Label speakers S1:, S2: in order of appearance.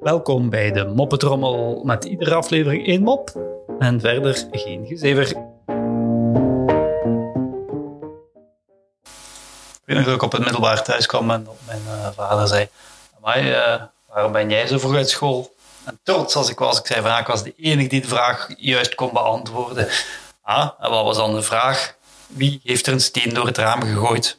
S1: Welkom bij de Moppetrommel met iedere aflevering één mop en verder geen gezever. Ik weet nog dat ik op het middelbaar thuis kwam en dat mijn eh, vader zei: eh, waarom ben jij zo vroeg uit school? En trots als ik was, ik zei van, ik was de enige die de vraag juist kon beantwoorden. Ah, en wat was dan de vraag? Wie heeft er een steen door het raam gegooid?